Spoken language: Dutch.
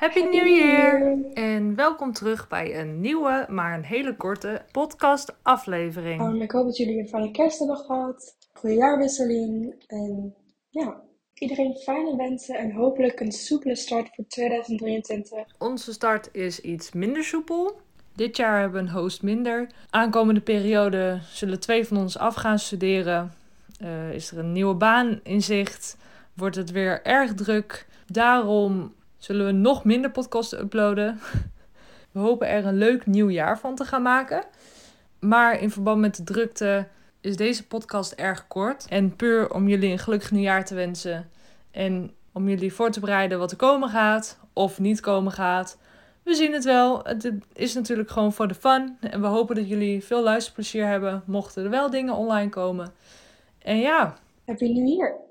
Happy New Year! En welkom terug bij een nieuwe, maar een hele korte podcast-aflevering. Oh, ik hoop dat jullie een fijne kerst hebben gehad, goede jaarwisseling en ja, iedereen fijne wensen en hopelijk een soepele start voor 2023. Onze start is iets minder soepel. Dit jaar hebben we een host minder. Aankomende periode zullen twee van ons af gaan studeren. Uh, is er een nieuwe baan in zicht? Wordt het weer erg druk? Daarom zullen we nog minder podcasts uploaden. We hopen er een leuk nieuw jaar van te gaan maken. Maar in verband met de drukte is deze podcast erg kort. En puur om jullie een gelukkig nieuwjaar te wensen. En om jullie voor te bereiden wat er komen gaat of niet komen gaat. We zien het wel. Het is natuurlijk gewoon voor de fun. En we hopen dat jullie veel luisterplezier hebben. Mochten er wel dingen online komen. En ja. Happy New Year!